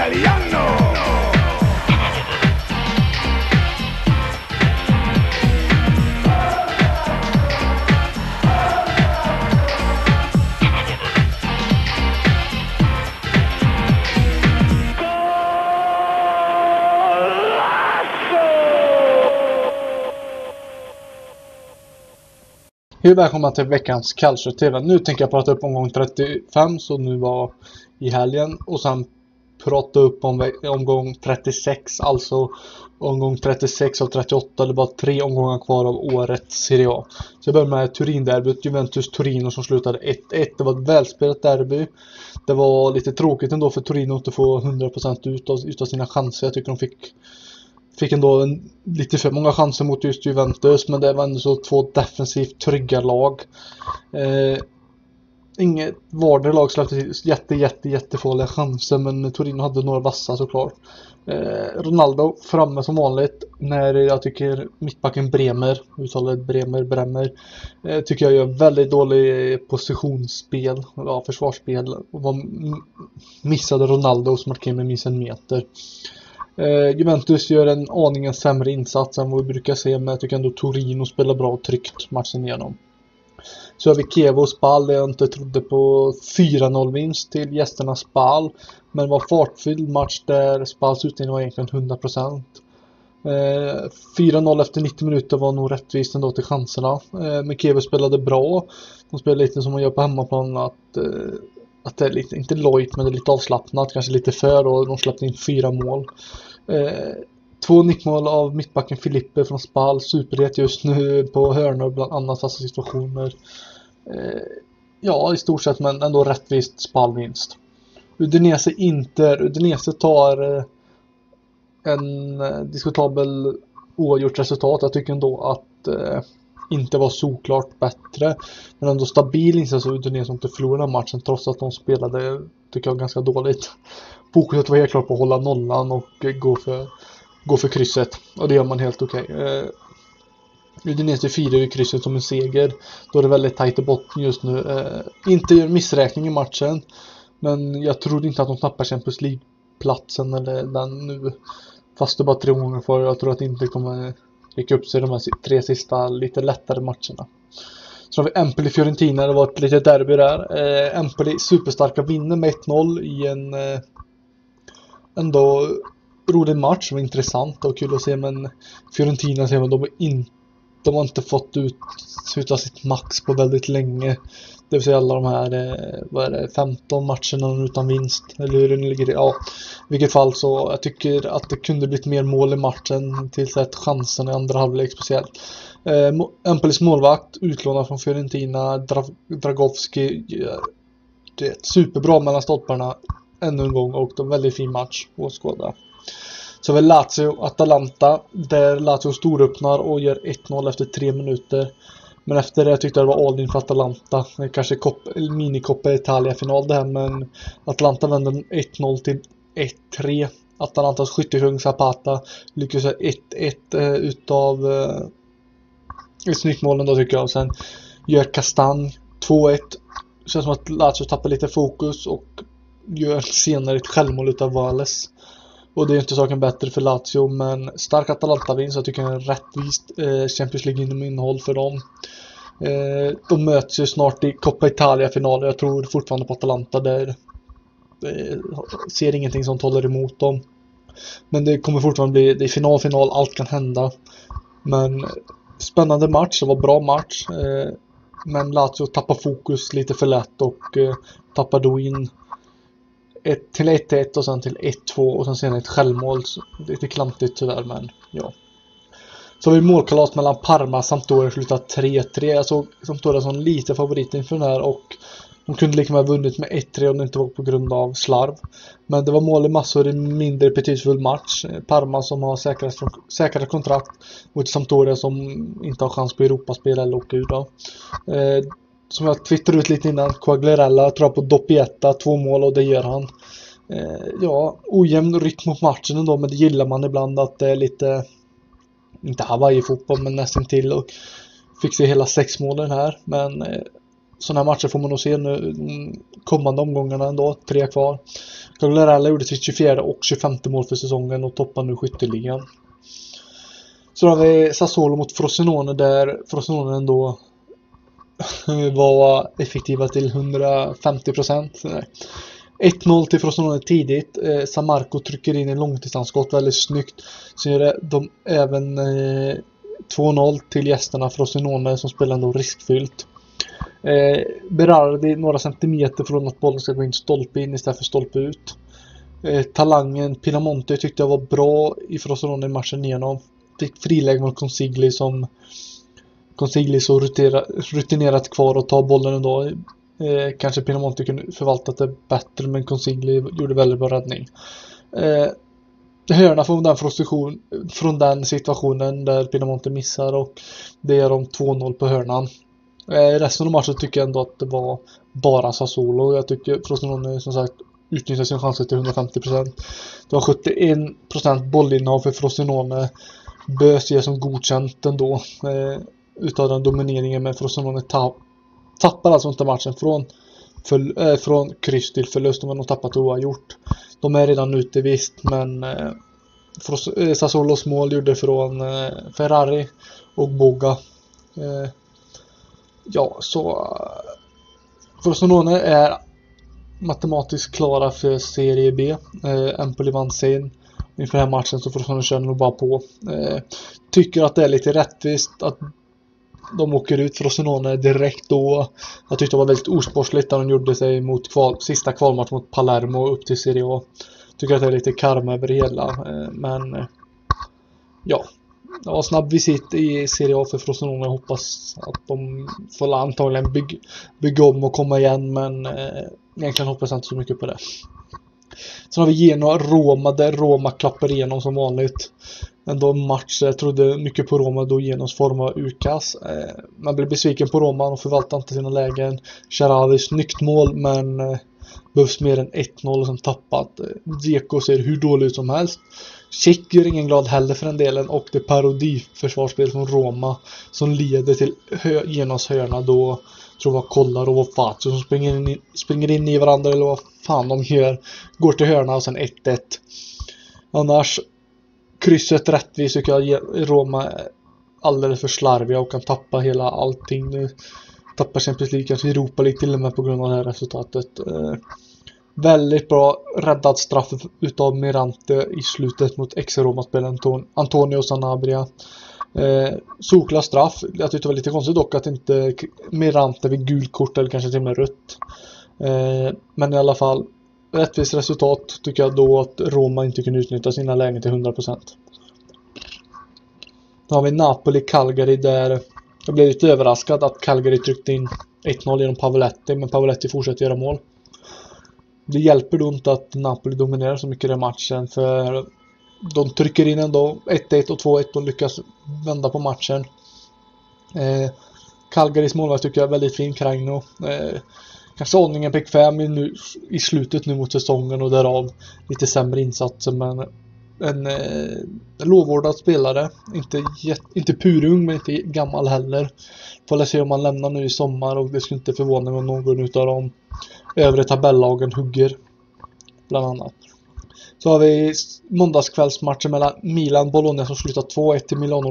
Italiano. Hej och välkomna till veckans Calcio TV. Nu tänker jag prata upp omgång 35 som nu var i helgen och sen prata upp om omgång 36, alltså omgång 36 av 38. Det var tre omgångar kvar av årets Serie A. Så jag börjar med Turin-derbyt, Juventus-Torino som slutade 1-1. Det var ett välspelat derby. Det var lite tråkigt ändå för Torino att inte få 100% ut av, ut av sina chanser. Jag tycker de fick Fick ändå en, lite för många chanser mot just Juventus men det var ändå så två defensivt trygga lag. Eh, inget vardera lag släppte till jätte, jätte, jättefarliga chanser men Torino hade några vassa såklart. Eh, Ronaldo framme som vanligt när jag tycker mittbacken Bremer, uttalet Bremer, Bremer, eh, tycker jag gör väldigt dålig positionsspel, ja försvarsspel och var, missade Ronaldo som markerade med minst en meter. Eh, Juventus gör en aningen sämre insats än vad vi brukar se men jag tycker ändå Torino spelar bra och tryggt matchen igenom. Så har vi Kevo och Spal där jag inte trodde på 4-0 vinst till gästerna Spal. Men det var fartfylld match där Spals utdelning var egentligen 100%. Eh, 4-0 efter 90 minuter var nog rättvist ändå till chanserna. Eh, men Kevo spelade bra. De spelade lite som man gör på hemmaplan att eh, att det är lite, inte lojt men det är lite avslappnat, kanske lite för och de släppte in fyra mål. Eh, Två nickmål av mittbacken Filippe från Spal, superhet just nu på hörnor bland annat fasta situationer. Eh, ja, i stort sett men ändå rättvist Spal-vinst. Udinese Inter, Udinese tar eh, en eh, diskutabel oavgjort resultat. Jag tycker ändå att eh, inte var såklart bättre. Men ändå stabil insats av Udinese som inte förlorade matchen trots att de spelade, tycker jag, ganska dåligt. Fokuset var helt klart på att hålla nollan och eh, gå för, gå för krysset. Och det gör man helt okej. Okay. Udinese firar ju krysset som en seger. Då är det väldigt tajt i botten just nu. Eh, inte gör missräkning i matchen. Men jag tror inte att de tappar Champions League-platsen eller den nu. Fast det är bara tre gånger kvar. Jag tror att det inte kommer rycka upp sig de här tre sista lite lättare matcherna. Så har vi Empoli-Fiorentina, det var ett litet derby där. Eh, Empoli superstarka vinner med 1-0 i en eh, ändå rolig match som var intressant och kul att se men Fiorentina ser man de har inte de har inte fått ut, ut sitt max på väldigt länge. Det vill säga alla de här, eh, vad är det, 15 matcherna utan vinst. Eller hur det nu ligger Ja, i vilket fall så jag tycker att det kunde blivit mer mål i matchen till sett chansen i andra halvlek speciellt. Eh, Empolis målvakt utlånad från Fiorentina, Dra Dragowski. Det är superbra mellan stolparna ännu en gång och en väldigt fin match att skåda. Så har vi Lazio-Atalanta där Lazio storöppnar och gör 1-0 efter 3 minuter. Men efter det tyckte jag det var all in för Atalanta. Kanske minikoppa Italia-final det här men Atalanta vände 1-0 till 1-3. Atalantas skyttekung Zapata lyckas göra 1-1 eh, utav eh, ett snyggt mål ändå tycker jag. Och sen gör Kastan 2-1. Känns som att Lazio tappar lite fokus och gör senare ett självmål utav Vales. Och det är inte saken bättre för Lazio men stark Atalanta-vinst. Jag tycker det är rättvist eh, Champions League inom innehåll för dem. Eh, de möts ju snart i Coppa Italia-finalen. Jag tror fortfarande på Atalanta där. Eh, ser ingenting som talar emot dem. Men det kommer fortfarande bli, det är final, final, allt kan hända. Men eh, spännande match, det var bra match. Eh, men Lazio tappar fokus lite för lätt och eh, tappar då in ett till 1-1 och sen till 1-2 och sen sen ett självmål. Lite klantigt tyvärr men ja. Så har vi målkalas mellan Parma och Sampdoria slutar 3-3. Jag såg Sampdoria som lite favorit inför den här och de kunde lika med vunnit med 1-3 om det inte var på grund av slarv. Men det var mål i massor i mindre betydelsefull match. Parma som har säkrat, kontrakt mot Sampdoria som inte har chans på Europaspel eller åka ur då. Eh, som jag twittrade ut lite innan, Quagliarella tror jag på Doppietta, två mål och det gör han. Eh, ja, ojämn rytm mot matchen ändå, men det gillar man ibland att det är lite, inte Hawaii-fotboll, men nästan till och fick se hela sex målen här. Men eh, sådana här matcher får man nog se nu mm, kommande omgångarna ändå, tre kvar. Quagliarella gjorde sitt 24 och 25 mål för säsongen och toppar nu skytteligan. Så har vi Sassuolo mot Frosinone där Frosinone ändå var effektiva till 150% 1-0 till Frosinone tidigt. Eh, Samarco trycker in en långdistansskott väldigt snyggt. Sen gör de även eh, 2-0 till gästerna Frosinone som spelar ändå riskfyllt. Eh, Berardi några centimeter från att bollen ska gå in stolpe in istället för stolpe ut. Eh, talangen Pinamonte tyckte jag var bra i Frosinone i matchen igenom. Fick friläge mot Consigli som Consigli så rutinerat kvar och tar bollen ändå. Eh, kanske Pinamonte kunde förvaltat det bättre men Consigli gjorde väldigt bra räddning. Eh, hörna från den frustration från den situationen där Pinamonte missar och det är de 2-0 på hörnan. Eh, resten av matchen tycker jag ändå att det var bara Sassuolo. Jag tycker Frosinone som sagt utnyttjade sina chanser till 150%. Det var 71% bollinnehav för Frosinone. Bös ses som godkänt ändå. Eh, utav den domineringen men Frosinone tapp, tappar alltså inte matchen från, för, äh, eh, från kryss till förlust. De har nog tappat oavgjort. De är redan ute visst men äh, Fros äh, Sassuolos mål gjorde från äh, Ferrari och Boga. Äh, ja, så äh, Frosinone är matematiskt klara för Serie B. Eh, Empoli vann sen inför den här matchen så Frosinone kör nog bara på. Eh, tycker att det är lite rättvist att de åker ut Frosinone direkt då. Jag tyckte det var väldigt osportsligt när de gjorde sig mot kval, sista kvalmatch mot Palermo upp till Serie A. Tycker att det är lite karma över det hela. Eh, men eh, ja, det var snabb visit i Serie A för Frosinone. Jag hoppas att de får antagligen bygga, bygga om och komma igen men eh, egentligen hoppas jag inte så mycket på det. Sen har vi Genoa Roma där Roma klappar igenom som vanligt. Ändå en match där jag trodde mycket på Roma då Genos form var urkass. Eh, man blev besviken på Roma och förvaltade inte sina lägen. Sharavis snyggt mål men eh, behövs mer än 1-0 som tappat. Eh, Dzeko ser hur dålig ut som helst. Tjeck gör ingen glad heller för den delen och det parodiförsvarsspel från Roma som leder till hö Genos hörna då tror jag kollar och vad som springer in, i, springer in i varandra eller vad fan de gör. Går till hörna och sen 1-1. Annars krysset rättvist tycker jag Roma är alldeles för slarviga och kan tappa hela allting nu. Tappar Champions League, kanske Europa League till och med på grund av det här resultatet. Eh, väldigt bra räddad straff utav Mirante i slutet mot ex-Roma-spelaren Antonio Sanabria. Eh, solklar straff. Jag tyckte det var lite konstigt dock att inte Mirante vid gult kort eller kanske till och med rött. Eh, men i alla fall rättvist resultat tycker jag då att Roma inte kunde utnyttja sina lägen till 100%. Då har vi Napoli-Calgary där jag blev lite överraskad att Calgary tryckte in 1-0 genom Pavoletti men Pavoletti fortsätter göra mål. Det hjälper då inte att Napoli dominerar så mycket i den matchen för de trycker in ändå 1-1 och 2-1 och lyckas vända på matchen. Eh, Calgarys målvakt tycker jag är väldigt fin, Kragno. Eh, kanske aningen bekväm i, nu, i slutet nu mot säsongen och därav lite sämre insatser men en eh, lovordad spelare. Inte, inte purung men inte gammal heller. Får väl se om han lämnar nu i sommar och det skulle inte förvåna mig om någon utav de övre tabellagen hugger. Bland annat. Så har vi måndagskvällsmatchen mellan Milan och Bologna som slutar 2-1 till Milano